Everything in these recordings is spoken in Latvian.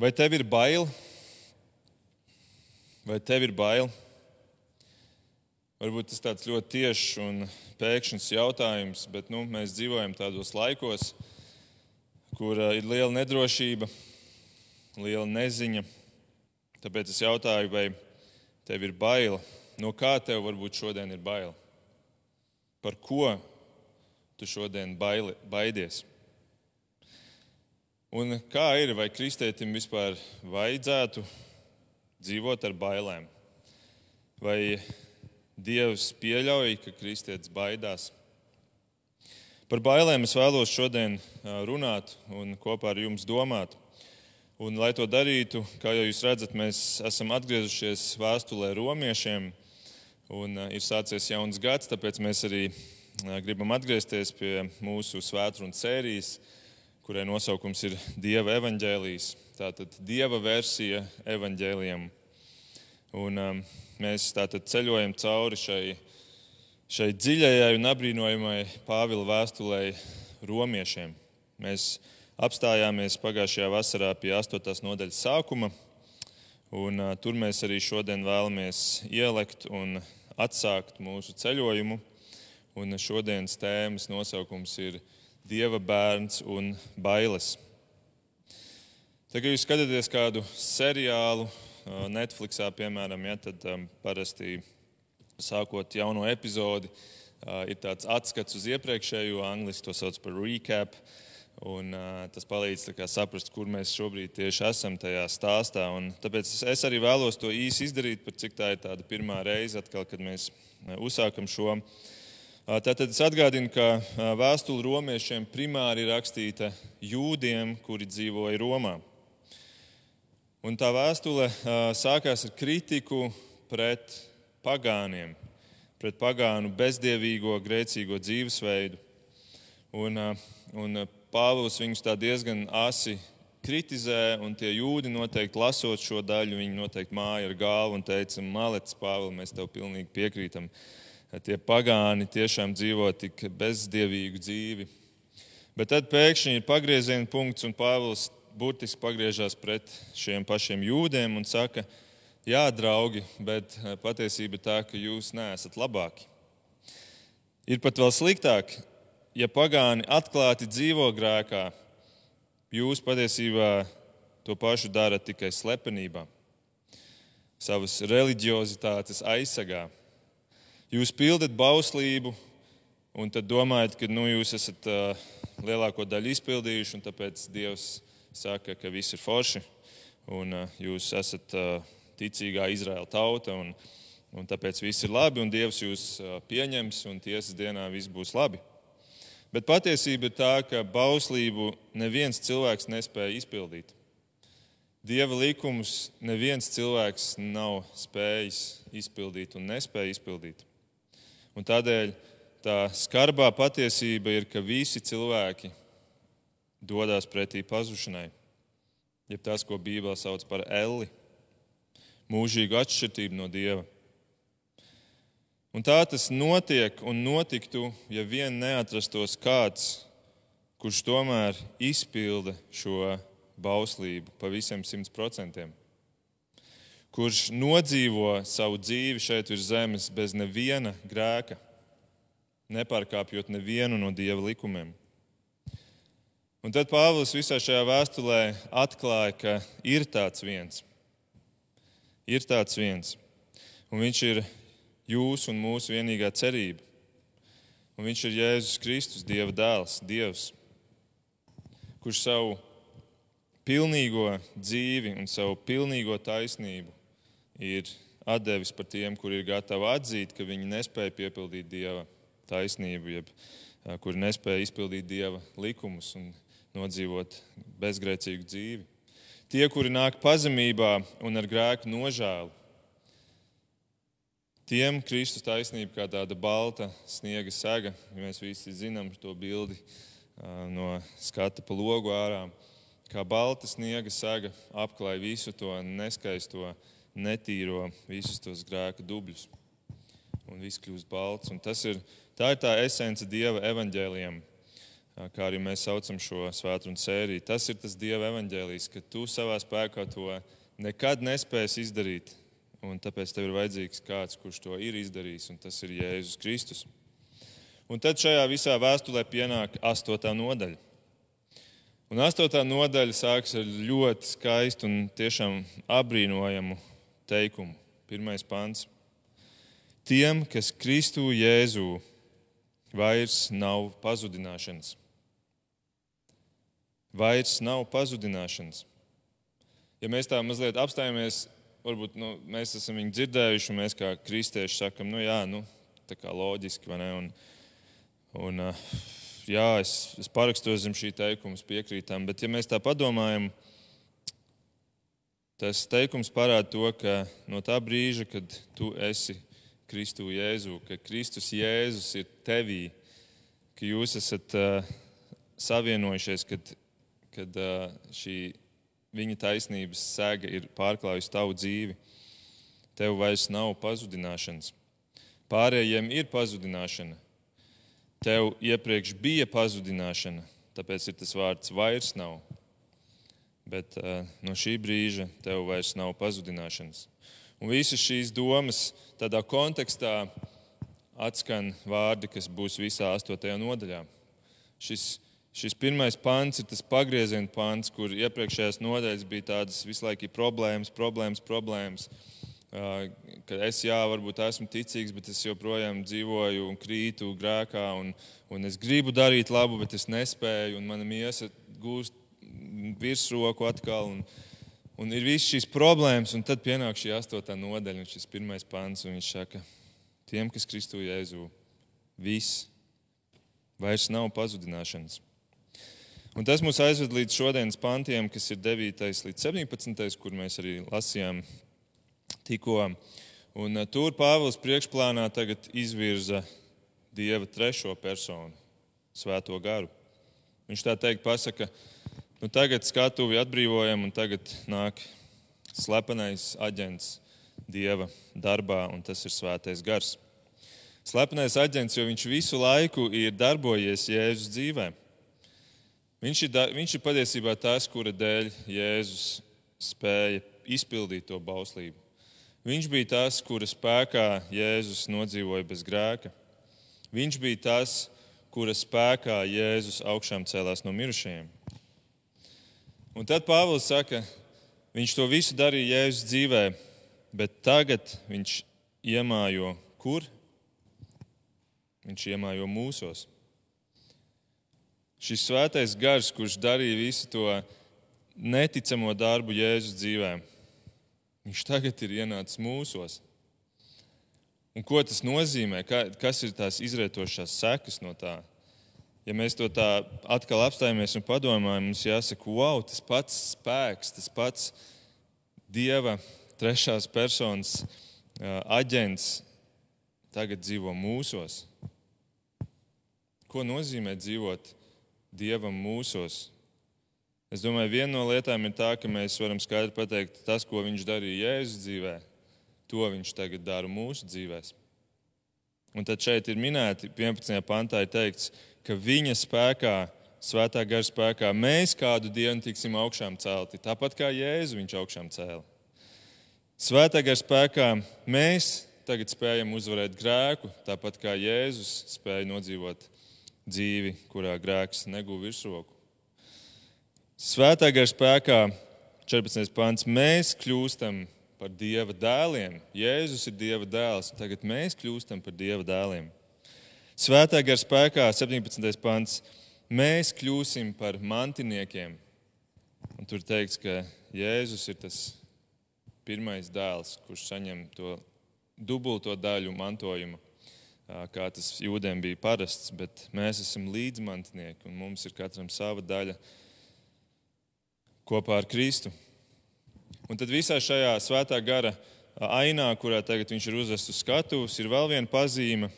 Vai tev ir bail? Vai tev ir bail? Varbūt tas tāds ļoti tiešs un pēkšņs jautājums, bet nu, mēs dzīvojam tādos laikos, kur ir liela nedrošība, liela neziņa. Tāpēc es jautāju, vai tev ir bail? No kā tev varbūt šodien ir bail? Par ko tu šodien baili, baidies? Un kā ir, vai kristētim vispār vajadzētu dzīvot ar bailēm? Vai Dievs pieļauj, ka kristietis baidās? Par bailēm es vēlos šodien runāt un kopā ar jums domāt. Un, lai to darītu, kā jau jūs redzat, mēs esam atgriezušies vēstulē romiešiem. Un, ir sācies jauns gads, tāpēc mēs arī gribam atgriezties pie mūsu svētdienas sērijas kurai nosaukums ir Dieva evaņģēlijas. Tātad Dieva versija evaņģēlijam. Un, um, mēs tātad ceļojam cauri šai, šai dziļajai un apbrīnojamai Pāvila vēstulē romiešiem. Mēs apstājāmies pagājušajā vasarā pie 8. nodaļas sākuma, un uh, tur mēs arī šodien vēlamies ielikt un atsākt mūsu ceļojumu. Un šodienas tēmas nosaukums ir dieva bērns un bailes. Tad, kad jūs skatāties kādu seriālu, Netflixā, piemēram, ja, tad um, parasti sākot jauno epizodi, uh, ir tāds atskats uz iepriekšējo, angļuiski to sauc par recap. Un, uh, tas palīdz kā, saprast, kur mēs šobrīd tieši esam tajā stāstā. Un tāpēc es arī vēlos to īsi izdarīt, par cik tā ir tāda pirmā reize, atkal, kad mēs uzsākam šo Tātad es atgādinu, ka vēstule romiešiem primāri ir rakstīta jūdiem, kuri dzīvoja Romā. Un tā vēstule sākās ar kritiku pret pagāniem, pret pagānu bezdievīgo, grēcīgo dzīvesveidu. Un, un Pāvils viņus tā diezgan asi kritizē, un tie jūdi noteikti lasot šo daļu, viņi noteikti māja ar galvu un teica, Mālēts, Pāvils, mēs tev pilnīgi piekrītam tie pagāni tiešām dzīvo tik bezdievīgu dzīvi. Bet tad pēkšņi ir pagrieziena punkts, un Pāvils burtiski pagriežās pret šiem pašiem jūdiem un saka, jā, draugi, bet eh, patiesība ir tā, ka jūs neesat labāki. Ir pat vēl sliktāk, ja pagāni atklāti dzīvo grēkā, jūs patiesībā to pašu darat tikai slepenībā, savas reliģiozitātes aizsargā. Jūs pildat bauslību, un tad domājat, ka nu, jūs esat uh, lielāko daļu izpildījuši, un tāpēc Dievs saka, ka viss ir forši, un uh, jūs esat uh, ticīgā Izraēla tauta, un, un tāpēc viss ir labi, un Dievs jūs pieņems, un tiesas dienā viss būs labi. Bet patiesība ir tā, ka bauslību neviens cilvēks nespēja izpildīt. Dieva likumus neviens cilvēks nav spējis izpildīt un nespēja izpildīt. Un tādēļ tā skarbā patiesība ir, ka visi cilvēki dodas pretī pazušanai. Jeb tas, ko Bībelē sauc par elli, mūžīgu atšķirību no Dieva. Un tā tas notiek un notiktu, ja vien neatrastos kāds, kurš tomēr izpilda šo bauslību pavisam simt procentiem kurš nodzīvo savu dzīvi šeit virs zemes bez neviena grēka, nepārkāpjot nevienu no dieva likumiem. Un tad Pāvils visā šajā vēstulē atklāja, ka ir tāds viens. Ir tāds viens. Un viņš ir jūsu un mūsu vienīgā cerība. Un viņš ir Jēzus Kristus, Dieva dēls, Dievs, kurš savu pilnīgo dzīvi un savu pilnīgo taisnību ir devis par tiem, kuri ir gatavi atzīt, ka viņi nespēja piepildīt dieva taisnību, jeb kuri nespēja izpildīt dieva likumus un nodzīvot bezgrēcīgu dzīvi. Tie, kuri nāk pazemībā un ar grēku nožēlu, tiem Kristus taisnība kā tāda balta sniega sega, ja mēs visi zinām to bildi no skata pa logu ārā, kā balta sniega sega apklāj visu to neskaisto netīro visus tos grēka dubļus. Un viss kļūst balts. Un tas ir, tā ir tā esence Dieva evaņģēliem. kā arī mēs saucam šo svētdienu sēriju. Tas ir tas Dieva evaņģēlijs, ka tu savā spēkā to nekad nespēsi izdarīt. Un tāpēc tev ir vajadzīgs kāds, kurš to ir izdarījis, un tas ir Jēzus Kristus. Un tad šajā visā vēstulē pienāk astotā nodaļa. Un astotā nodaļa sākas ar ļoti skaistu un tiešām apbrīnojamu teikumu. Pirmais pants. Tiem, kas Kristu Jēzū vairs nav pazudināšanas. Vairs nav pazudināšanas. Ja mēs tā mazliet apstājamies, varbūt nu, mēs esam viņu dzirdējuši, un mēs kā kristieši sakam, nu jā, nu, tā kā loģiski, vai ne? Un, un, jā, es, es parakstos zem šī teikuma, piekrītam, bet ja mēs tā padomājam, tas teikums parāda to, ka no tā brīža, kad tu esi Kristu Jēzu, ka Kristus Jēzus ir tevī, ka jūs esat uh, savienojušies, kad, kad uh, šī viņa taisnības sēga ir pārklājusi tavu dzīvi. Tev vairs nav pazudināšanas. Pārējiem ir pazudināšana. Tev iepriekš bija pazudināšana, tāpēc ir tas vārds vairs nav. Bet uh, no šī brīža tev vairs nav pazudināšanas. Un visas šīs domas tādā kontekstā atskan vārdi, kas būs visā astotajā nodaļā. Šis, šis pirmais pants ir tas pagrieziena pants, kur iepriekšējās nodaļas bija tādas visu laiku problēmas, problēmas, problēmas. Ka es, jā, varbūt esmu ticīgs, bet es joprojām dzīvoju un krītu grēkā, un, un es gribu darīt labu, bet es nespēju, mana miesa gūst virsroku atkal. Un, Un ir visas šīs problēmas, un tad pienāk šī astotā nodaļa, un šis pirmais un viņš saka, tiem, kas Kristu Jēzu, viss vairs nav pazudināšanas. Un tas mūs aizved līdz šodienas pantiem, kas ir 9. līdz 17. kur mēs arī lasījām tikko. Un tur Pāvils priekšplānā tagad izvirza Dieva trešo personu, Svēto garu. Viņš tā teikt pasaka, ka Nu, tagad skatuvi atbrīvojam, un tagad nāk slepenais aģents Dieva darbā, un tas ir Svētais Gars. Slepenais aģents, jo viņš visu laiku ir darbojies Jēzus dzīvē. Viņš ir, viņš ir patiesībā tas, kura dēļ Jēzus spēja izpildīt to bauslību. Viņš bija tas, kura spēkā Jēzus nodzīvoja bez grēka. Viņš bija tas, kura spēkā Jēzus augšām cēlās no mirušajiem. Un tad Pāvils saka, viņš to visu darīja Jēzus dzīvē, bet tagad viņš iemājo kur? Viņš iemājo mūsos. Šis svētais gars, kurš darīja visu to neticamo darbu Jēzus dzīvē, viņš tagad ir ienācis mūsos. Un ko tas nozīmē? Kas ir tās izrietošās sekas no tā? Ja mēs to tā atkal apstājamies un padomājam, mums jāsaka, wow, tas pats spēks, tas pats dieva trešās personas aģents tagad dzīvo mūsos. Ko nozīmē dzīvot dievam mūsos? Es domāju, viena no lietām ir tā, ka mēs varam skaidri pateikt, tas, ko viņš darīja Jēzus dzīvē, to viņš tagad dara mūsu dzīvēm. Un tad šeit ir minēti, 11. pantā ir teikts, ka viņa spēkā, svētā gara spēkā, mēs kādu dienu tiksim augšām celti. Tāpat kā Jēzu viņš augšām cēla. Svētā gara spēkā mēs tagad spējam uzvarēt grēku, tāpat kā Jēzus spēja nodzīvot dzīvi, kurā grēks negūst virsroku. Svētā gara spēkā, 14. pāns, mēs kļūstam par Dieva dēliem. Jēzus ir Dieva dēls, un tagad mēs kļūstam par Dieva dēliem. Svētā gara spēkā, 17. pants, mēs kļūsim par mantiniekiem. Un tur teikts, ka Jēzus ir tas pirmais dēls, kurš saņem to dubulto daļu mantojuma, kā tas jūdiem bija parasts, bet mēs esam līdzmantinieki un mums ir katram sava daļa kopā ar Kristu. Un tad visā šajā svētā gara ainā, kurā tagad viņš ir uzvests uz skatuves, ir vēl viena pazīme,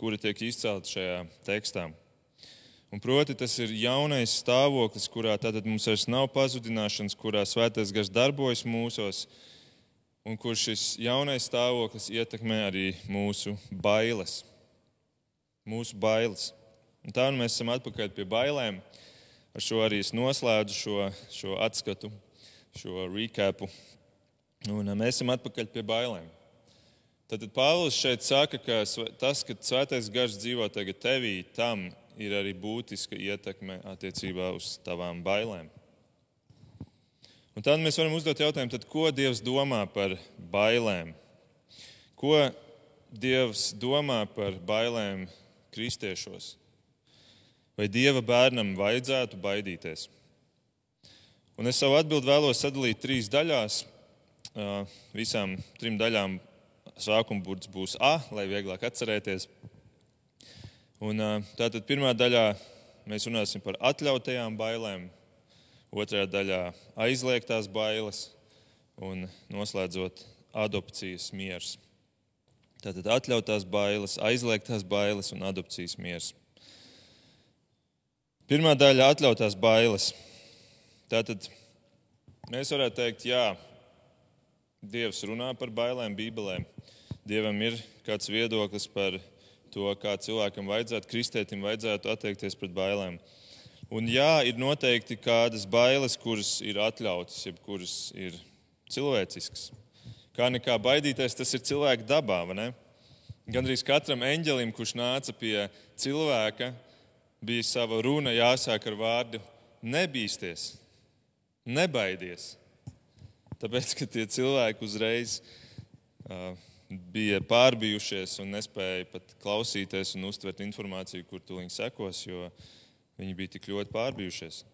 kuri tiek izcelti šajā tekstā. Un proti, tas ir jaunais stāvoklis, kurā tātad mums vairs nav pazudināšanas, kurā svētais gars darbojas mūsos, un kur šis jaunais stāvoklis ietekmē arī mūsu bailes. Mūsu bailes. Un tā nu mēs esam atpakaļ pie bailēm. Ar šo arī es noslēdzu šo, šo atskatu, šo recapu. Un mēs esam atpakaļ pie bailēm. Tad Pāvils šeit saka, ka tas, ka svētais gars dzīvo tagad tevī, tam ir arī būtiska ietekme attiecībā uz tavām bailēm. Un tad mēs varam uzdot jautājumu, tad, ko Dievs domā par bailēm? Ko Dievs domā par bailēm kristiešos? Vai Dieva bērnam vajadzētu baidīties? Un es savu atbildi vēlos sadalīt trīs daļās. Visām trim daļām sākuma burts būs A, lai vieglāk atcerēties. Un, tātad pirmā daļā mēs runāsim par atļautajām bailēm, otrajā daļā aizliegtās bailes un noslēdzot adopcijas miers. Tātad atļautās bailes, aizliegtās bailes un adopcijas miers. Pirmā daļa - atļautās bailes. Tātad mēs varētu teikt, jā, Dievs runā par bailēm Bībelē. Dievam ir kāds viedoklis par to, kā cilvēkam vajadzētu, kristētim vajadzētu attiekties pret bailēm. Un jā, ir noteikti kādas bailes, kuras ir atļautas, jeb kuras ir cilvēciskas. Kā nekā baidīties, tas ir cilvēka dabā. Gan arī katram eņģelim, kurš nāca pie cilvēka, bija sava runa jāsāk ar vārdu nebīsties, nebaidies. Tāpēc, ka tie cilvēki uzreiz uh, bija pārbijušies un nespēja pat klausīties un uztvert informāciju, kur tu viņi sekos, jo viņi bija tik ļoti pārbijušies.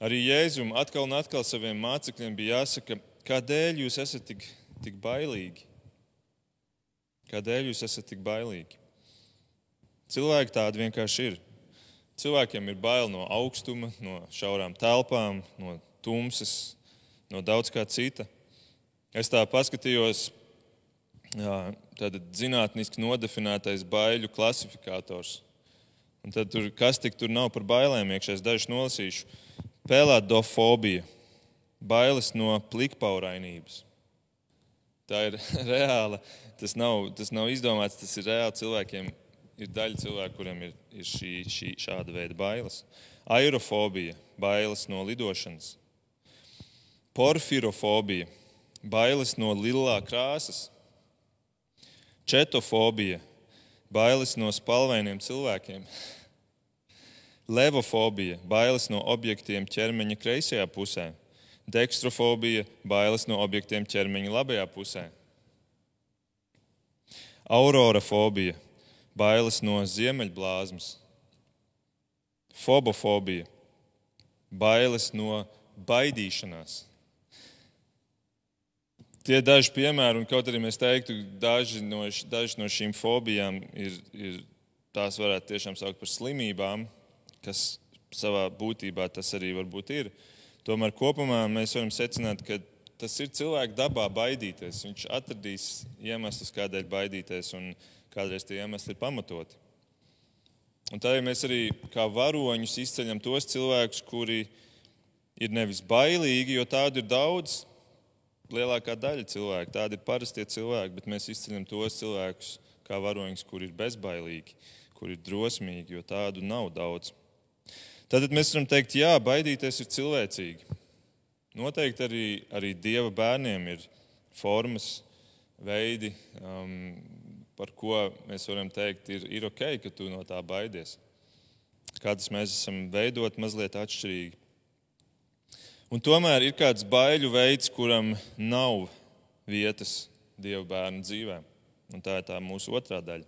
Arī Jēzum atkal un atkal saviem mācekļiem bija jāsaka, kādēļ jūs esat tik, tik bailīgi? Kādēļ jūs esat tik bailīgi? Cilvēki tādi vienkārši ir. Cilvēkiem ir bail no augstuma, no šaurām telpām, no tumsas, no daudz kā cita. Es tā paskatījos, tātad zinātniski nodefinētais baiļu klasifikators. Un tad tur, kas tik tur nav par bailēm iekšēs, dažus nolasīšu. Pelēdofobija, bailes no plikpaurainības. Tā ir reāla, tas nav, tas nav izdomāts, tas ir reāli cilvēkiem. Ir daļa cilvēku, kuriem ir, ir šī, šī, šāda veida bailes. Aerofobija, bailes no lidošanas, porfirofobija, bailes no lilā krāsas, četofobija, bailes no spalvainiem cilvēkiem, levofobija, bailes no objektiem ķermeņa kreisajā pusē, dekstrofobija, bailes no objektiem ķermeņa labajā pusē, aurorafobija, bailes no ziemeļblāzmas, fobofobija, bailes no baidīšanās tie daži piemēri, un kaut arī mēs teiktu, daži no, daži no šīm fobijām ir, ir tās varētu tiešām saukt par slimībām, kas savā būtībā tas arī varbūt ir. Tomēr kopumā mēs varam secināt, ka tas ir cilvēka dabā baidīties. Viņš atradīs iemeslus, kādēļ baidīties, un kādreiz tie iemesli ir pamatoti. Un tādēļ mēs arī kā varoņus izceļam tos cilvēkus, kuri ir nevis bailīgi, jo tādu ir daudz, lielākā daļa cilvēku. Tādi ir parastie cilvēki, bet mēs izceļam tos cilvēkus kā varoņus, kuri ir bezbailīgi, kuri ir drosmīgi, jo tādu nav daudz. Tad mēs varam teikt, jā, baidīties ir cilvēcīgi. Noteikti arī, arī dieva bērniem ir formas, veidi, um, par ko mēs varam teikt, ir, ir ok, ka tu no tā baidies. Kādas mēs esam veidot mazliet atšķirīgi. Un tomēr ir kāds baiļu veids, kuram nav vietas Dieva bērnu dzīvē. Un tā ir tā mūsu otrā daļa.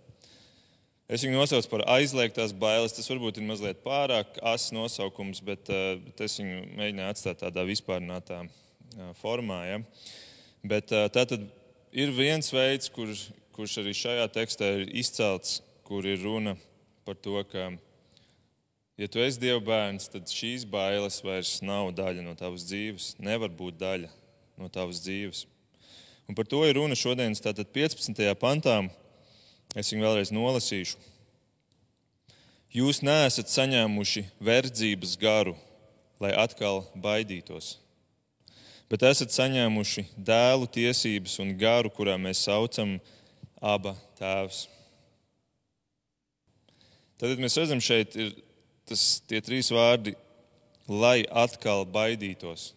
Es viņu nosaucu par aizliegtās bailes. Tas varbūt ir mazliet pārāk asins nosaukums, bet, eh, bet es viņu mēģināju atstāt tādā vispārinātā eh, formā. Ja? Bet eh, tā tad ir viens veids, kur, kurš arī šajā tekstā ir izcelts, kur ir runa par to, ka Ja tu esi Dieva bērns, tad šīs bailes vairs nav daļa no tavas dzīves, nevar būt daļa no tavas dzīves. Un par to ir runa šodienas 15. pantā. Es viņu vēlreiz nolasīšu. Jūs neesat saņēmuši verdzības garu, lai atkal baidītos, bet esat saņēmuši dēlu tiesības un garu, kurā mēs saucam aba tēvs. Tad mēs redzam, šeit ir tas, tie trīs vārdi, lai atkal baidītos.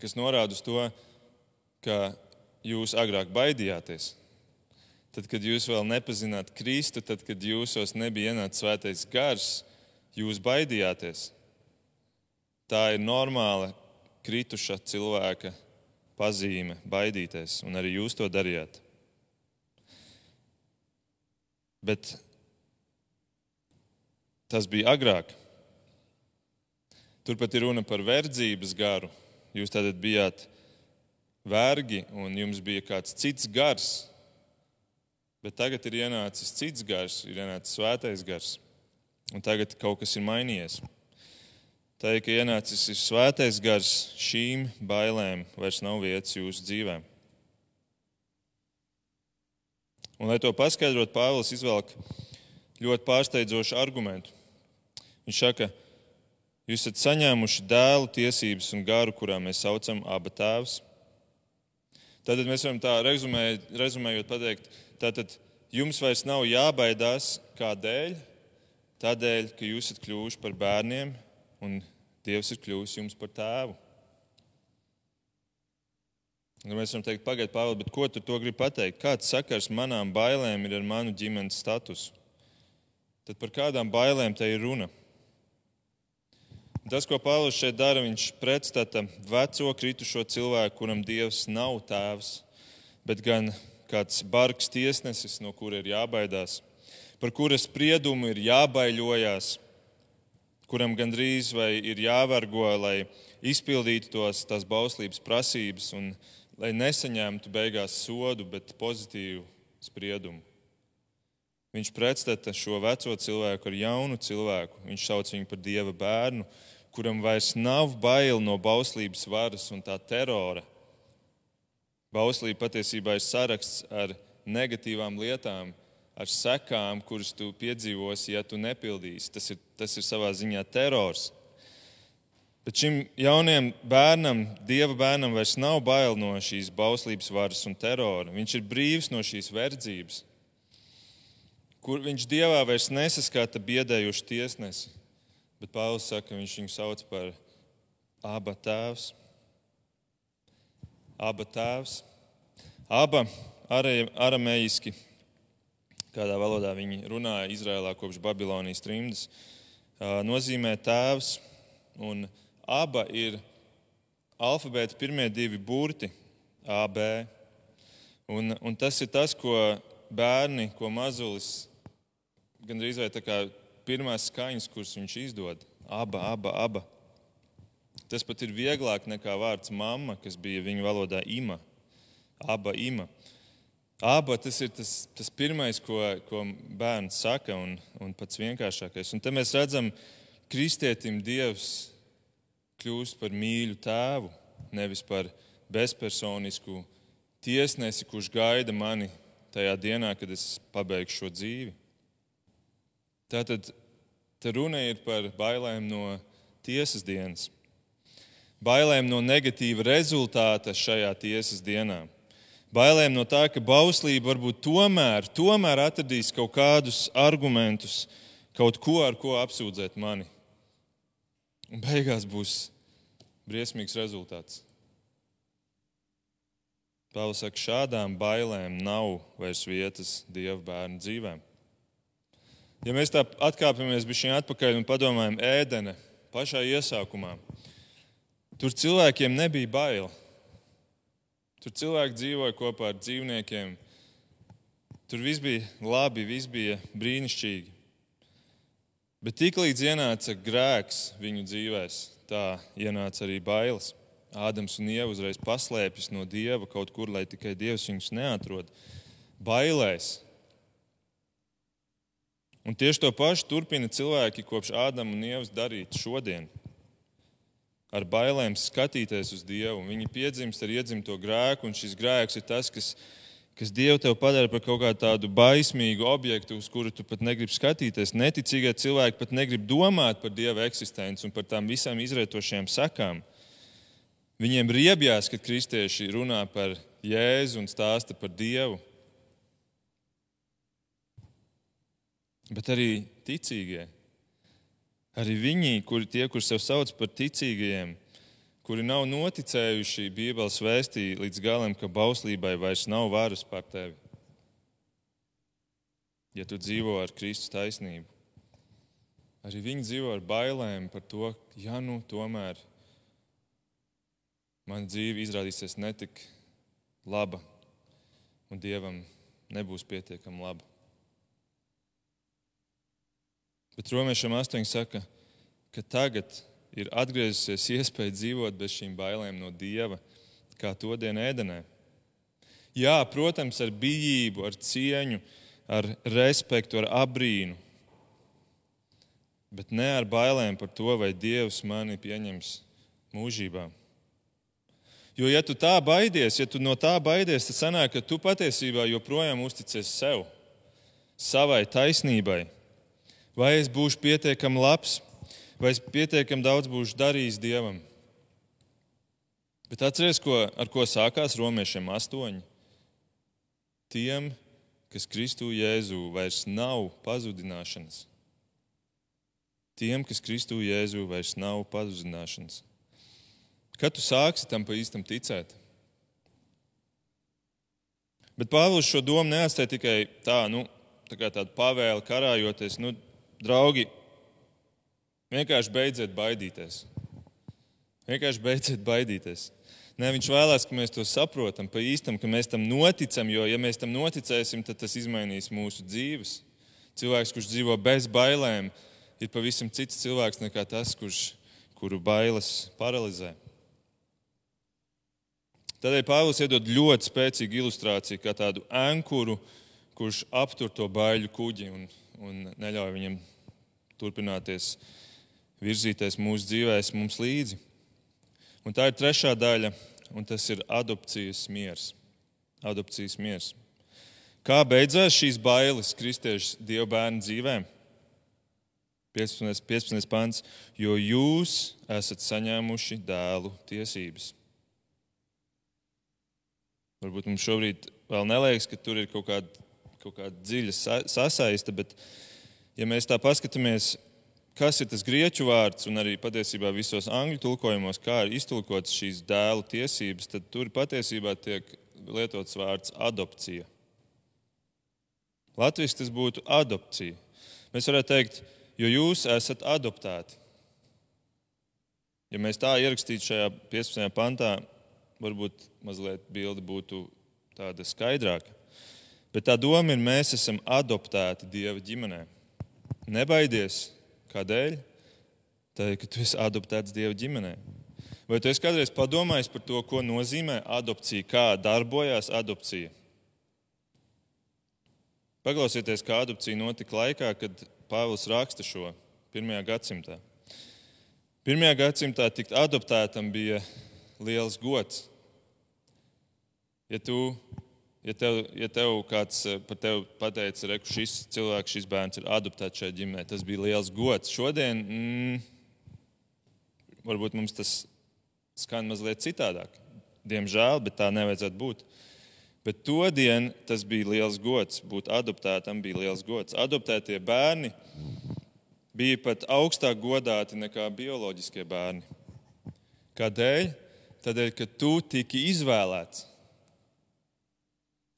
Kas norāda uz to, ka jūs agrāk baidījāties. Tad, kad jūs vēl nepazināt Kristu, tad, kad jūsos nebija ienācis svētais gars, jūs baidījāties. Tā ir normāla krituša cilvēka pazīme, baidīties, un arī jūs to darījāt. Bet tas bija agrāk. Turpat ir runa par verdzības garu. Jūs tātad bijāt vergi un jums bija kāds cits gars. Bet tagad ir ienācis cits gars, ir ienācis svētais gars. Un tagad kaut kas ir mainījies. Tā ir, ka ienācis ir svētais gars, šīm bailēm vairs nav vietas jūsu dzīvēm. Un, lai to paskaidrotu, Pāvils izvelk ļoti pārsteidzošu argumentu. Viņš saka, jūs esat saņēmuši dēlu tiesības un garu, kurā mēs saucam abu tēvus. Tad mēs varam tā rezumējot, rezumējot pateikt, tātad jums vairs nav jābaidās kādēļ, tādēļ, ka jūs esat kļuvuši par bērniem un Dievs ir kļuvis jums par tēvu. Un mēs varam teikt, pagaidiet, Pāvils, bet ko tu to gribi pateikt? Kāds sakars manām bailēm ir ar manu ģimenes statusu? Tad par kādām bailēm te ir runa? Tas, ko Pāvils šeit dara, viņš pretstata veco kritušo cilvēku, kuram Dievs nav tēvs, bet gan kāds bargs tiesnesis, no kura ir jābaidās, par kuras spriedumu ir jābaiļojās kuram gandrīz vai ir jāvergo, lai izpildītu tos, tās bauslības prasības un lai nesaņemtu beigās sodu, bet pozitīvu spriedumu. Viņš pretstata šo veco cilvēku ar jaunu cilvēku. Viņš sauc viņu par dieva bērnu, kuram vairs nav bail no bauslības varas un tā terora. Bauslība patiesībā ir saraksts ar negatīvām lietām, ar sekām, kuras tu piedzīvosi, ja tu nepildīsi. Tas ir, tas ir savā ziņā terors. Bet šim jaunajam bērnam, dieva bērnam, vairs nav bail no šīs bauslības varas un terora. Viņš ir brīvs no šīs verdzības, kur viņš dievā vairs nesaskata biedējušu tiesnesi. Bet Pāvils saka, ka viņš viņu sauc par abu tēvs. Aba tēvs. Aba aramējiski kādā valodā viņi runāja Izrēlā kopš Babilonijas trimdas, nozīmē tēvs. Un aba ir alfabēta pirmie divi burti, AB. Un, un tas ir tas, ko bērni, ko mazulis gandrīz vai tā kā pirmās skaņas, kuras viņš izdod. Aba, aba, aba. Tas pat ir vieglāk nekā vārds mamma, kas bija viņu valodā ima. Aba, ima. Aba tas ir tas, tas pirmais, ko, ko bērns saka, un, un pats vienkāršākais. Un te mēs redzam, kristietim Dievs kļūst par mīļu tēvu, nevis par bezpersonisku tiesnesi, kurš gaida mani tajā dienā, kad es pabeigšu šo dzīvi. Tātad te runa ir par bailēm no tiesas dienas, bailēm no negatīva rezultāta šajā tiesas dienā bailēm no tā, ka bauslība varbūt tomēr, tomēr atradīs kaut kādus argumentus, kaut ko, ar ko apsūdzēt mani. Un beigās būs briesmīgs rezultāts. Pāvils saka, šādām bailēm nav vairs vietas Dieva bērnu dzīvēm. Ja mēs tā atkāpjamies bišķiņ atpakaļ un padomājam ēdene pašā iesākumā, tur cilvēkiem nebija baila. Tur cilvēki dzīvoja kopā ar dzīvniekiem. Tur viss bija labi, viss bija brīnišķīgi. Bet tiklīdz ienāca grēks viņu dzīvēs, tā ienāca arī bailes. Ādams un Ieva uzreiz paslēpjas no dieva kaut kur, lai tikai dievs viņus neatrod. Bailēs. Un tieši to pašu turpina cilvēki kopš Ādama un Ievas darīt šodien ar bailēm skatīties uz Dievu. Viņi piedzimst ar iedzimto grēku, un šis grēks ir tas, kas, kas Dievu tev padara par kaut kādu tādu baismīgu objektu, uz kuru tu pat negribi skatīties. Neticīgie cilvēki pat negrib domāt par Dieva eksistenci un par tām visām izrietošajām sekām. Viņiem riebjās, kad kristieši runā par Jēzu un stāsta par Dievu. Bet arī ticīgie. Arī viņi, kuri tie, kur sev sauc par ticīgajiem, kuri nav noticējuši Bībeles vēstī līdz galam, ka bauslībai vairs nav varas pār tevi. Ja tu dzīvo ar Kristus taisnību, arī viņi dzīvo ar bailēm par to, ja nu tomēr mana dzīve izrādīsies netik laba un Dievam nebūs pietiekami laba. Bet romiešiem 8 saka, ka tagad ir atgriezusies iespēja dzīvot bez šīm bailēm no Dieva, kā to dienu ēdenē. Jā, protams, ar bijību, ar cieņu, ar respektu, ar abrīnu, bet ne ar bailēm par to, vai Dievs mani pieņems mūžībā. Jo, ja tu tā baidies, ja tu no tā baidies, tad sanāk, ka tu patiesībā joprojām uzticies sev, savai taisnībai. Vai es būšu pietiekami labs, vai es pietiekami daudz būšu darījis Dievam. Bet atcerieties, ko, ar ko sākās romiešiem astoņi. Tiem, kas Kristu Jēzū vairs nav pazudināšanas. Tiem, kas Kristu Jēzū vairs nav pazudināšanas. Kad tu sāksi tam pa īstam ticēt? Bet Pāvils šo domu neatstāja tikai tā, nu, tā kā tādu pavēli karājoties. Nu, draugi, vienkārši beidziet baidīties. Vienkārši beidziet baidīties. Nē, viņš vēlās, ka mēs to saprotam pa īstam, ka mēs tam noticam, jo, ja mēs tam noticēsim, tad tas izmainīs mūsu dzīves. Cilvēks, kurš dzīvo bez bailēm, ir pavisam cits cilvēks nekā tas, kurš, kuru bailes paralizē. Tādēļ Pāvils iedod ļoti spēcīgu ilustrāciju, kā tādu ankuru, kurš aptur to baiļu kuģi un, un neļauj viņam turpināties, virzīties mūsu dzīvēs, mums līdzi. Un tā ir trešā daļa, un tas ir adopcijas miers. Adopcijas miers. Kā beidzās šīs bailes kristiešu dievu bērnu dzīvēm? 15. 15. pants, jo jūs esat saņēmuši dēlu tiesības. Varbūt mums šobrīd vēl neliekas, ka tur ir kaut kāda, kaut kāda dziļa sasaiste, bet, ja mēs tā paskatāmies, kas ir tas grieķu vārds, un arī patiesībā visos angļu tulkojumos, kā ir iztulkots šīs dēlu tiesības, tad tur patiesībā tiek lietots vārds adopcija. Latvijas tas būtu adopcija. Mēs varētu teikt, jo jūs esat adoptēti. Ja mēs tā ierakstītu šajā 15. pantā, varbūt mazliet bilde būtu tāda skaidrāka. Bet tā doma ir, mēs esam adoptēti Dieva ģimenē. Nebaidies, kādēļ? Tādēļ, ka tu esi adoptēts Dieva ģimenē. Vai tu esi kādreiz padomājis par to, ko nozīmē adopcija, kā darbojas adopcija? Paklausieties, kā adopcija notika laikā, kad Pāvils raksta šo pirmajā gadsimtā. Pirmajā gadsimtā tikt adoptētam bija liels gods. Ja, tu, ja, tev, ja tev kāds eh, par tevi pateica, ka šis cilvēks, šis bērns ir adoptēts šajā ģimenē, tas bija liels gods. Šodien mm, varbūt mums tas skan mazliet citādāk. Diemžēl, bet tā nevajadzētu būt. Bet to dienu tas bija liels gods. Būt adoptētam bija liels gods. Adoptētie bērni bija pat augstāk godāti nekā bioloģiskie bērni. Kādēļ? Tādēļ, ka tu tiki izvēlēts.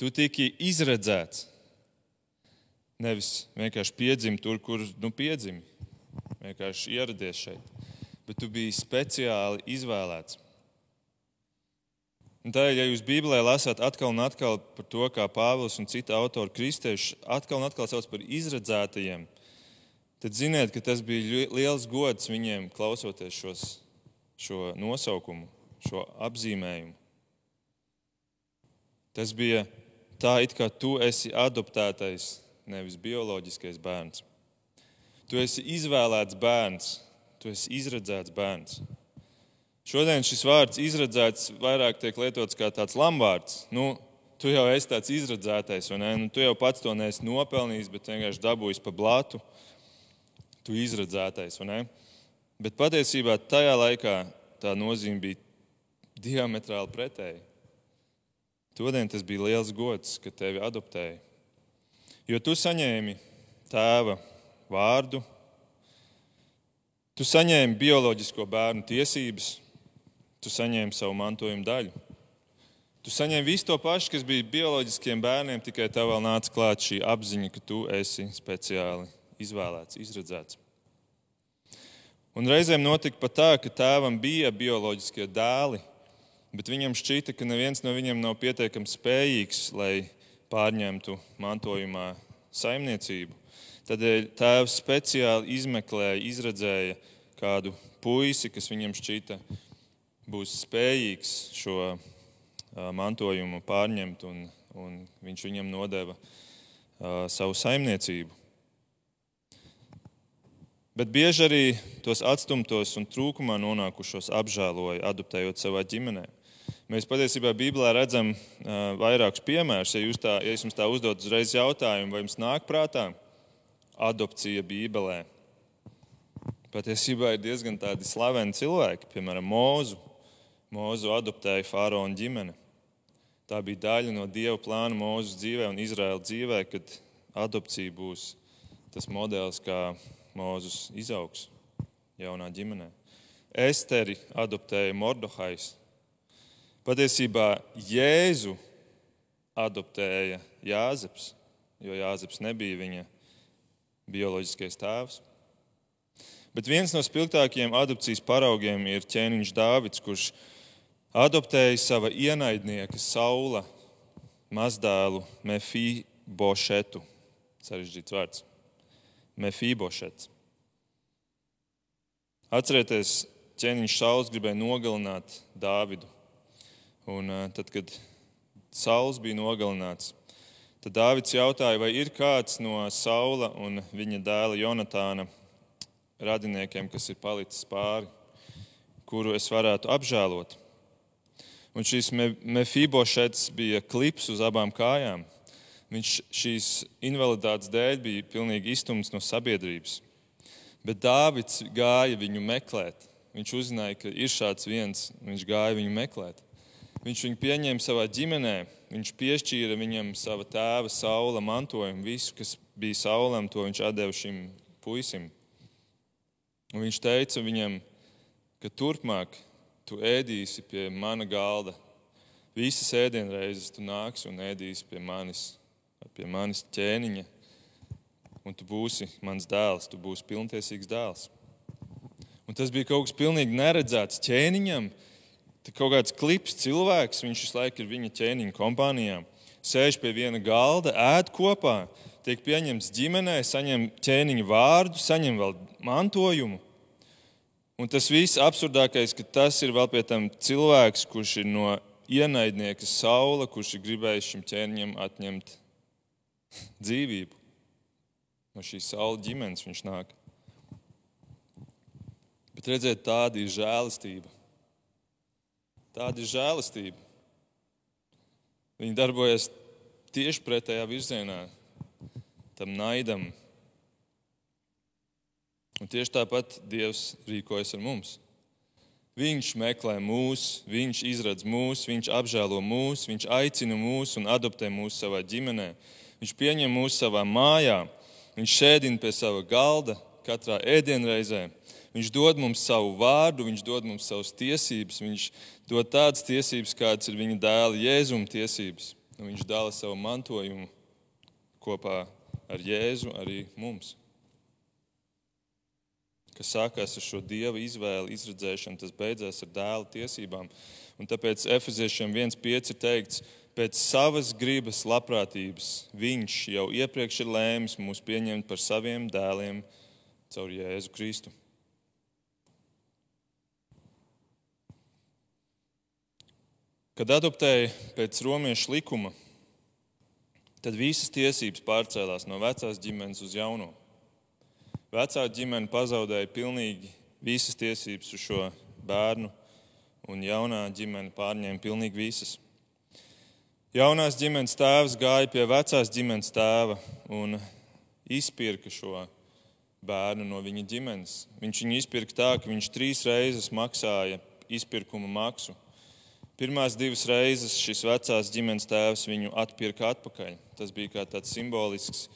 Tu tiki izredzēts. Nevis vienkārši piedzimi tur, kur nu, piedzimi. Vienkārši ieradies šeit. Bet tu biji speciāli izvēlēts. Un tā, ja jūs Bībelē lasāt atkal un atkal par to, kā Pāvils un citi autori kristieši atkal un atkal sauc par izredzētajiem, tad ziniet, ka tas bija liels gods viņiem klausoties šos, šo nosaukumu, šo apzīmējumu. Tas bija tā, it kā tu esi adoptētais, nevis bioloģiskais bērns. Tu esi izvēlēts bērns, tu esi izredzēts bērns. Šodien šis vārds izredzēts vairāk tiek lietots kā tāds lambārds. Nu, tu jau esi tāds izredzētais, ne? Nu, tu jau pats to neesi nopelnījis, bet vienkārši dabūjis pa blatu. Tu izredzētais, vai ne? Bet patiesībā tajā laikā tā nozīme bija diametrāli pretēji. Todien tas bija liels gods, ka tevi adoptēja. Jo tu saņēmi tēva vārdu, tu saņēmi bioloģisko bērnu tiesības, tu saņēmi savu mantojuma daļu. Tu saņēmi visu to pašu, kas bija bioloģiskiem bērniem, tikai tev vēl nāca klāt šī apziņa, ka tu esi speciāli izvēlēts, izredzēts. Un reizēm notika pat tā, ka tēvam bija bioloģiskie dēli, bet viņam šķita, ka neviens no viņiem nav pietiekami spējīgs, lai pārņemtu mantojumā saimniecību. Tādēļ tēvs speciāli izmeklēja, izredzēja kādu puisi, kas viņam šķita būs spējīgs šo mantojumu pārņemt, un, un viņš viņam nodeva savu saimniecību. Bet bieži arī tos atstumtos un trūkumā nonākušos apžēloja, adoptējot savā ģimenē. Mēs patiesībā Bībelē redzam uh, vairākus piemērus. Ja, tā, ja jums tā uzdod uzreiz jautājumu, vai jums nāk prātā adopcija Bībelē, patiesībā ir diezgan tādi slaveni cilvēki, piemēram, Mūzu. Mūzu adoptēja faraona ģimene. Tā bija daļa no Dieva plāna Mūzes dzīvē un Izraēla dzīvē, kad adopcija būs tas modelis, kā Mūzes izaugs jaunā ģimenē. Esteri adoptēja Mordohais. Patiesībā Jēzu adoptēja Jāzeps, jo Jāzeps nebija viņa bioloģiskais tēvs. Bet viens no spilgtākajiem adopcijas paraugiem ir ķēniņš Dāvids, kurš adoptēja sava ienaidnieka Saula mazdēlu Mefībošetu. Sarežģīts vārds. Mefībošets. Atcerieties, ķēniņš Sauls gribēja nogalināt Dāvidu. Un tad, kad Sauls bija nogalināts, tad Dāvids jautāja, vai ir kāds no Saula un viņa dēla Jonatāna radiniekiem, kas ir palicis pāri, kuru es varētu apžēlot. Un šis Mefībošets bija klips uz abām kājām. Viņš šīs invaliditātes dēļ bija pilnīgi iztumts no sabiedrības. Bet Dāvids gāja viņu meklēt. Viņš uzzināja, ka ir šāds viens, viņš gāja viņu meklēt. Viņš viņu pieņēma savā ģimenē, viņš piešķīra viņam sava tēva saula mantojumu. Visu, kas bija saulam, to viņš deva šim puisim. Un viņš teica viņam, ka turpmāk tu ēdīsi pie mana galda. Visas ēdienreizes tu nāksi un ēdīsi pie manis, pie manis ķēniņa, un tu būsi mans dēls, tu būsi pilntiesīgs dēls. Un tas bija kaut kas pilnīgi neredzēts ķēniņam. Tā kaut kāds klips cilvēks, viņš visu laiku ir viņa ķēniņa kompānijā, sēž pie viena galda, ēd kopā, tiek pieņemts ģimenē, saņem ķēniņa vārdu, saņem vēl mantojumu. Un tas viss absurdākais, ka tas ir vēl pie tam cilvēks, kurš ir no ienaidnieka saula, kurš ir gribējis šim ķēniņam atņemt dzīvību. No šīs saula ģimenes viņš nāk. Bet redziet, tāda ir žēlastība. Tāda ir žēlastība. Viņi darbojas tieši pretējā virzienā tam naidam, Un tieši tāpat Dievs rīkojas ar mums. Viņš meklē mūs, viņš izradz mūs, viņš apžēlo mūs, viņš aicina mūs un adoptē mūs savā ģimenē. Viņš pieņem mūs savā mājā, viņš sēdina pie sava galda katrā ēdienreizē. Viņš dod mums savu vārdu, viņš dod mums savas tiesības, viņš dod tādas tiesības, kādas ir viņa dēla Jēzuma tiesības. Un viņš dala savu mantojumu kopā ar Jēzu arī mums kas sākās ar šo dieva izvēli, izredzēšanu, tas beidzās ar dēla tiesībām. Un tāpēc Efeziešiem 1,5 ir teikts, pēc savas gribas, labprātības viņš jau iepriekš ir lēmis mūs pieņemt par saviem dēliem caur Jēzu Kristu. Kad adoptēja pēc romiešu likuma, tad visas tiesības pārcēlās no vecās ģimenes uz jauno. Vecā ģimene pazaudēja pilnīgi visas tiesības uz šo bērnu, un jaunā ģimene pārņēma pilnīgi visas. Jaunās ģimenes tēvs gāja pie vecās ģimenes tēva un izpirka šo bērnu no viņa ģimenes. Viņš viņu izpirka tā, ka viņš trīs reizes maksāja izpirkuma maksu. Pirmās divas reizes šis vecās ģimenes tēvs viņu atpirka atpakaļ. Tas bija kā tāds simbolisks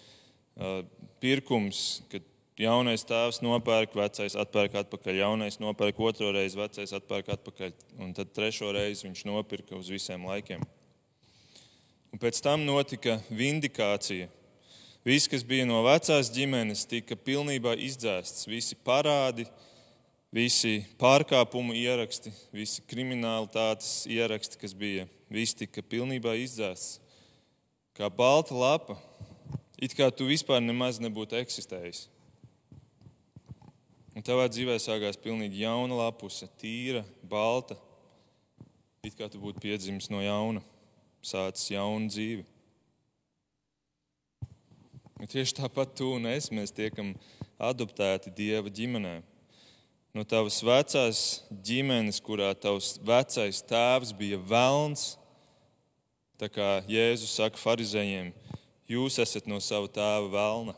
pirkums, kad jaunais tēvs nopērk, vecais atpērk atpakaļ, jaunais nopērk otro reizi, vecais atpērk atpakaļ, un tad trešo reizi viņš nopirka uz visiem laikiem. Un pēc tam notika vindikācija. Viss, kas bija no vecās ģimenes, tika pilnībā izdzēsts. Visi parādi, visi pārkāpumu ieraksti, visi kriminalitātes ieraksti, kas bija, viss tika pilnībā izdzēsts. Kā balta lapa, it kā tu vispār nemaz nebūtu eksistējis. Un tavā dzīvē sākās pilnīgi jauna lapuse, tīra, balta. It kā tu būtu piedzimis no jauna, sācis jaunu dzīvi. Un tieši tāpat tu un es mēs tiekam adoptēti Dieva ģimenē. No tavas vecās ģimenes, kurā tavs vecais tēvs bija velns, tā kā Jēzus saka farizējiem, jūs esat no sava tēva velna.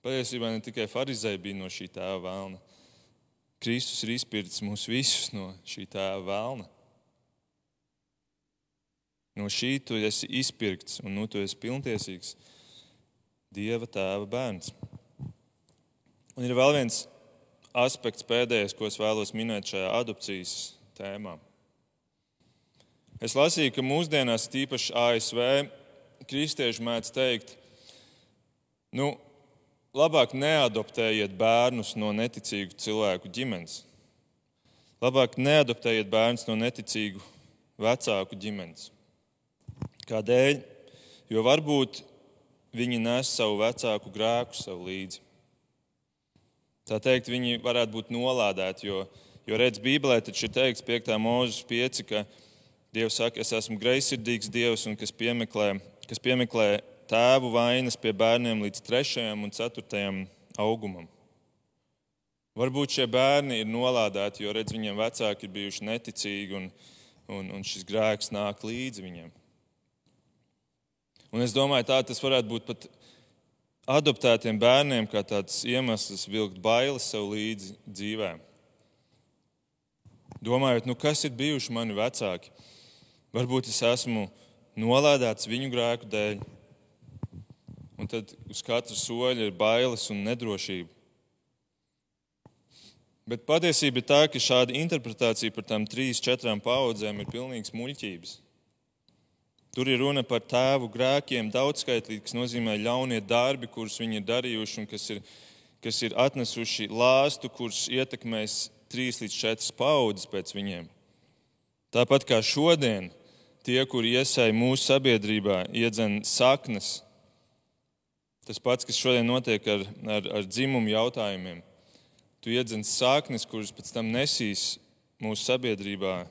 Patiesībā ne tikai farizēji bija no šī tēva vēlna. Kristus ir izpircis mūs visus no šī tēva vēlna. No šī tu esi izpirkts, un nu tu esi pilntiesīgs Dieva tēva bērns. Un ir vēl viens aspekts pēdējais, ko es vēlos minēt šajā adopcijas tēmā. Es lasīju, ka mūsdienās, tīpaši ASV, kristieši mēdz teikt, nu, labāk neadoptējiet bērnus no neticīgu cilvēku ģimenes. Labāk neadoptējiet bērnus no neticīgu vecāku ģimenes. Kādēļ? Jo varbūt viņi nes savu vecāku grēku sev līdzi. Tā teikt, viņi varētu būt nolādēti, jo, jo redz, Bībelē taču ir teikts 5. mūžas 5, ka Dievs saka, es esmu greizsirdīgs Dievs un kas piemeklē, kas piemeklē tēvu vainas pie bērniem līdz trešajam un ceturtajam augumam. Varbūt šie bērni ir nolādēti, jo redz, viņiem vecāki ir bijuši neticīgi un, un, un šis grēks nāk līdzi viņiem. Un es domāju, tā tas varētu būt pat adoptētiem bērniem, kā tāds iemesls vilkt bailes sev līdzi dzīvē. Domājot, nu kas ir bijuši mani vecāki? Varbūt es esmu nolādēts viņu grēku dēļ, un tad uz katra soļa ir bailes un nedrošība. Bet patiesība ir tā, ka šāda interpretācija par tām trīs, četrām paudzēm ir pilnīgs muļķības. Tur ir runa par tēvu grēkiem, daudzskaitlīgi, kas nozīmē ļaunie darbi, kurus viņi ir darījuši un kas ir, kas ir atnesuši lāstu, kurš ietekmēs trīs līdz četras paudzes pēc viņiem. Tāpat kā šodien, tie, kuri iesai mūsu sabiedrībā, iedzen saknes Tas pats, kas šodien notiek ar, ar, ar dzimumu jautājumiem. Tu iedzens sāknes, kuras pēc tam nesīs mūsu sabiedrībā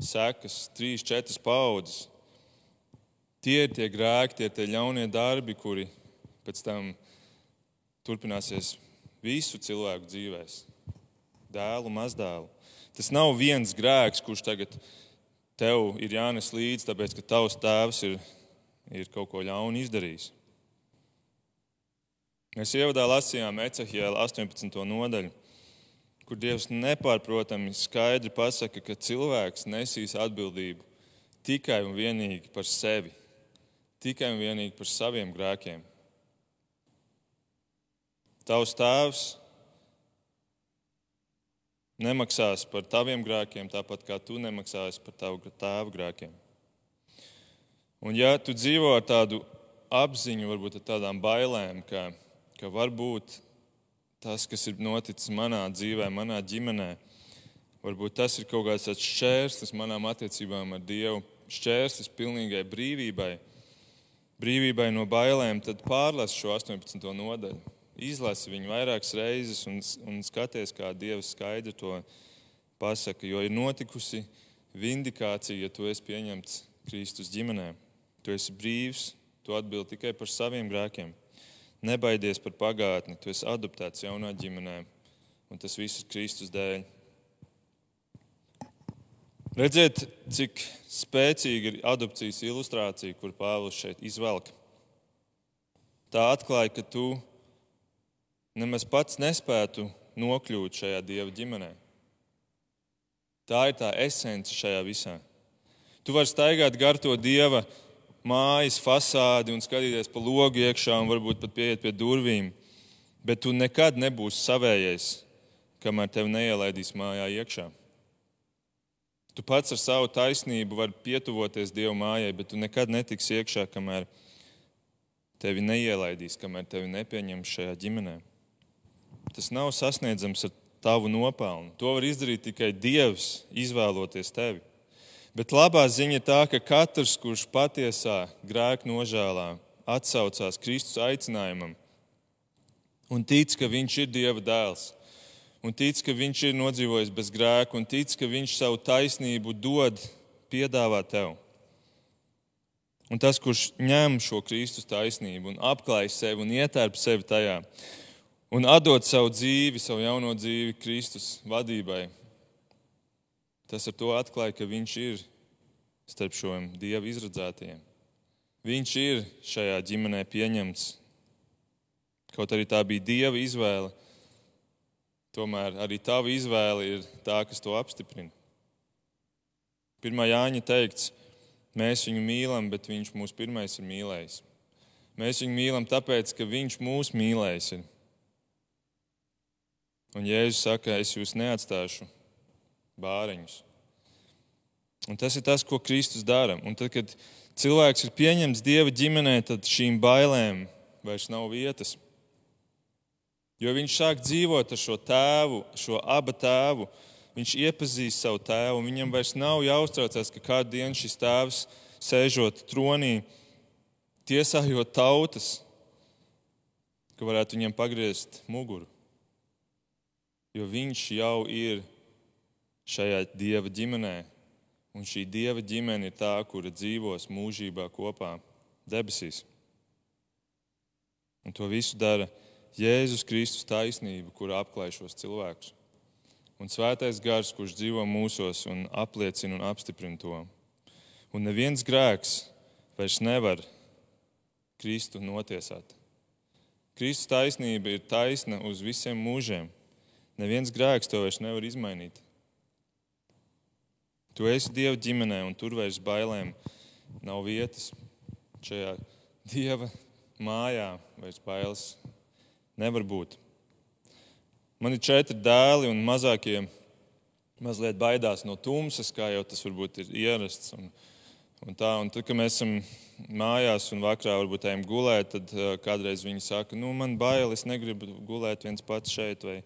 sekas, trīs, četras paudzes. Tie ir tie grēki, tie ir tie ļaunie darbi, kuri pēc tam turpināsies visu cilvēku dzīvēs. Dēlu, mazdēlu. Tas nav viens grēks, kurš tagad tev ir jānes līdzi, tāpēc ka tavs tēvs ir, ir kaut ko ļaunu izdarījis. Mēs ievadā lasījām Ecehiela 18. nodaļu, kur Dievs nepārprotami skaidri pasaka, ka cilvēks nesīs atbildību tikai un vienīgi par sevi, tikai un vienīgi par saviem grēkiem. Tavs tēvs nemaksās par taviem grēkiem, tāpat kā tu nemaksāsi par tavu tēvu grēkiem. Un ja tu dzīvo ar tādu apziņu, varbūt ar tādām bailēm, ka ka varbūt tas, kas ir noticis manā dzīvē, manā ģimenē, varbūt tas ir kaut kāds šķērslis manām attiecībām ar Dievu, šķērslis pilnīgai brīvībai, brīvībai no bailēm, tad pārlasi šo 18. nodaļu. Izlasi viņu vairākas reizes un, un skaties, kā Dievs skaidri to pasaka. Jo ir notikusi vindikācija, ja tu esi pieņemts Kristus ģimenē. Tu esi brīvs, tu atbildi tikai par saviem grēkiem. Nebaidies par pagātni, tu esi adoptēts jaunā ģimenē, un tas viss ir Kristus dēļ. Redziet, cik spēcīga ir adopcijas ilustrācija, kur Pāvils šeit izvelk. Tā atklāja, ka tu nemaz pats nespētu nokļūt šajā dieva ģimenē. Tā ir tā esence šajā visā. Tu vari staigāt gar to dieva mājas fasādi un skatīties pa logu iekšā un varbūt pat pieiet pie durvīm. Bet tu nekad nebūsi savējais, kamēr tevi neielaidīs mājā iekšā. Tu pats ar savu taisnību vari pietuvoties Dieva mājai, bet tu nekad netiksi iekšā, kamēr tevi neielaidīs, kamēr tevi nepieņems šajā ģimenē. Tas nav sasniedzams ar tavu nopelnu. To var izdarīt tikai Dievs, izvēloties tevi. Bet labā ziņa ir tā, ka katrs, kurš patiesā grēka nožēlā atsaucās Kristus aicinājumam un tic, ka Viņš ir Dieva dēls, un tic, ka viņš ir nodzīvojis bez grēka, un tic, ka viņš savu taisnību dod, piedāvā tev. Un tas, kurš ņem šo Kristus taisnību un apklāj sevi un ietērp sevi tajā, un atdod savu dzīvi, savu jauno dzīvi Kristus vadībai, tas ar to atklāja, ka viņš ir starp šiem dievu izredzētajiem. Viņš ir šajā ģimenē pieņemts. Kaut arī tā bija dieva izvēle, Tomēr arī tava izvēle ir tā, kas to apstiprina. Pirmā Jāņa teikts, mēs viņu mīlam, bet viņš mūs pirmais ir mīlējis. Mēs viņu mīlam tāpēc, ka viņš mūs mīlējis. Ir. Un Jēzus saka, es jūs neatstāšu bāriņus. Un tas ir tas, ko Kristus dara. Un tad, kad cilvēks ir pieņemts Dieva ģimenē, tad šīm bailēm vairs nav vietas. Jo viņš sāk dzīvot ar šo tēvu, šo abu tēvu. Viņš iepazīst savu tēvu, un viņam vairs nav jāuztraucās, ka kādu dienu šis tēvs sēžot tronī, tiesājot tautas, ka varētu viņam pagriezt muguru. Jo viņš jau ir šajā dieva ģimenē, un šī dieva ģimene ir tā, kura dzīvos mūžībā kopā debesīs. Un to visu dara Jēzus Kristus taisnība, kur apklāj šos cilvēkus. Un svētais gars, kurš dzīvo mūsos un apliecina un apstiprina to. Un neviens grēks vairs nevar Kristu notiesāt. Kristus taisnība ir taisna uz visiem mūžiem. Neviens grēks to vairs nevar izmainīt. Tu esi Dieva ģimenē, un tur vairs bailēm nav vietas. Šajā Dieva mājā vairs bailes Nevar būt. Man ir četri dēli, un mazākie mazliet baidās no tumsas, kā jau tas varbūt ir ierasts. Un, un tā, un tad, kad mēs esam mājās un vakarā varbūt ejam gulēt, tad uh, kādreiz viņi saka, nu, man bail, es negribu gulēt viens pats šeit. Vai...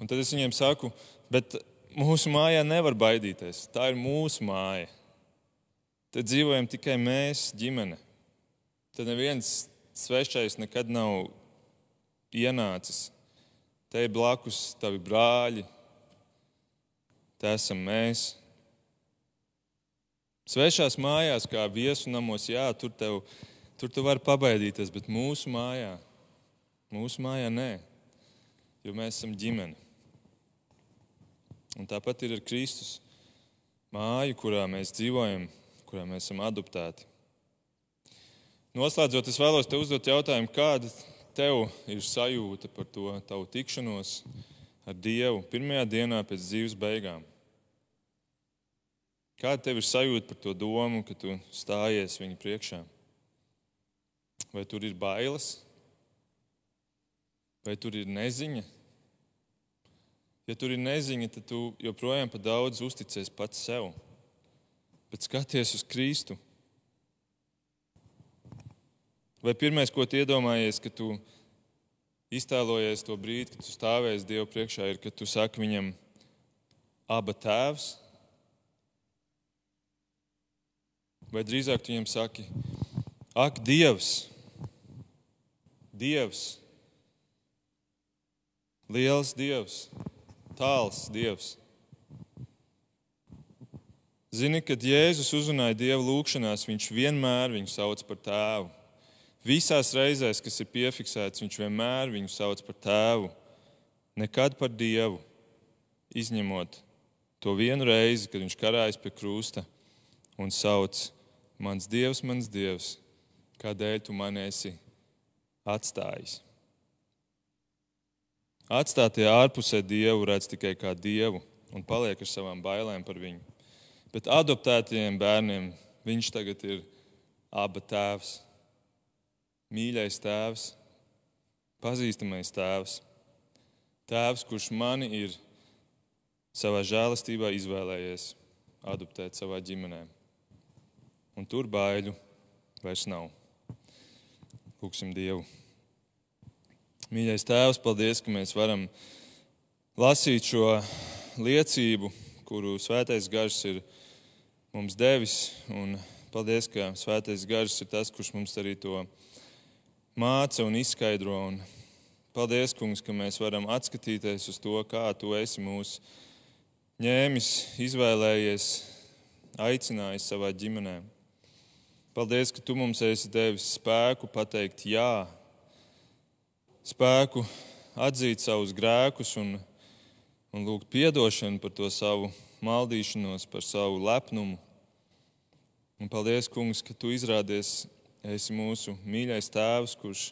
Un tad es viņiem saku, bet mūsu mājā nevar baidīties. Tā ir mūsu māja. Te dzīvojam tikai mēs, ģimene. Tad neviens svešais nekad nav ienācis. Te ir blakus tavi brāļi, te esam mēs. Svešās mājās, kā viesu namos, jā, tur, tev, tur tu vari pabaidīties, bet mūsu mājā, mūsu mājā nē, jo mēs esam ģimene. Un tāpat ir ar Kristus māju, kurā mēs dzīvojam, kurā mēs esam adoptēti. Noslēdzot, es vēlos te uzdot jautājumu, kāda tev ir sajūta par to tavu tikšanos ar Dievu pirmajā dienā pēc dzīves beigām? Kāda tev ir sajūta par to domu, ka tu stājies viņa priekšā? Vai tur ir bailes, vai tur ir neziņa? Ja tur ir neziņa, tad tu joprojām par daudz uzticies pats sev. Bet skaties uz Kristu. Vai pirmais, ko iedomājies, ka tu iztēlojies to brīdi, kad tu stāvēsi Dievu priekšā, ir, kad tu saki viņam, aba tēvs? Vai drīzāk tu viņam saki, ak, Dievs, Dievs, liels Dievs, tāls Dievs. Zini, kad Jēzus uzrunāja Dievu lūgšanās, viņš vienmēr viņu sauc par tēvu. Visās reizēs, kas ir piefiksēts, viņš vienmēr viņu sauc par tēvu, nekad par dievu, izņemot to vienu reizi, kad viņš karājas pie krusta un sauc: Mans dievs, mans dievs, kādēļ tu man esi atstājis? Atstātie ārpusē dievu redz tikai kā dievu un paliek ar savām bailēm par viņu. Bet adoptētajiem bērniem viņš tagad ir aba tēvs, mīļais tēvs, pazīstamais tēvs, tēvs, kurš mani ir savā žēlastībā izvēlējies adoptēt savā ģimenē. Un tur baiļu vairs nav. Lūksim Dievu. Mīļais Tēvs, paldies, ka mēs varam lasīt šo liecību, kuru Svētais Gars ir mums devis. Un paldies, ka Svētais Gars ir tas, kurš mums arī to māca un izskaidro. Un paldies, Kungs, ka mēs varam atskatīties uz to, kā Tu esi mūsu ņēmis, izvēlējies, aicinājis savā ģimenē. Paldies, ka tu mums esi devis spēku pateikt jā, spēku atzīt savus grēkus un, un lūgt atdošanu par to savu maldīšanos, par savu lepnumu. Un paldies, Kungs, ka tu izrādies, esi mūsu mīļais tēvs, kurš,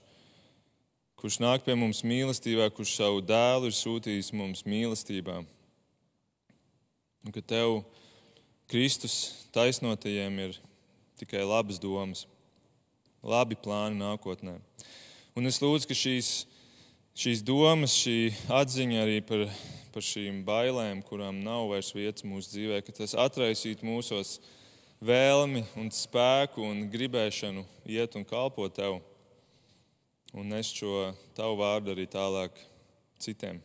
kurš nāk pie mums mīlestībā, kurš savu dēlu ir sūtījis mums mīlestībā un ka tev, Kristus, taisnotajiem ir tikai labas domas, labi plāni nākotnē. Un es lūdzu, ka šīs, šīs domas, šī atziņa arī par, par šīm bailēm, kurām nav vairs vietas mūsu dzīvē, ka tas atraisītu mūsos vēlmi un spēku un gribēšanu iet un kalpot tev un nest šo tavu vārdu arī tālāk citiem.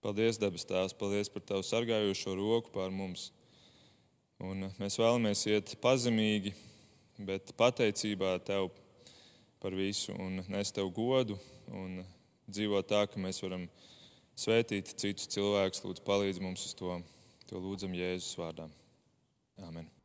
Paldies, debes Tēvs, paldies par Tavu sargājošo roku pār mums. Un mēs vēlamies iet pazemīgi, bet pateicībā Tev par visu un nes Tev godu un dzīvot tā, ka mēs varam svētīt citus cilvēkus. Lūdzu, palīdzi mums uz to. To lūdzam Jēzus vārdā. Amen.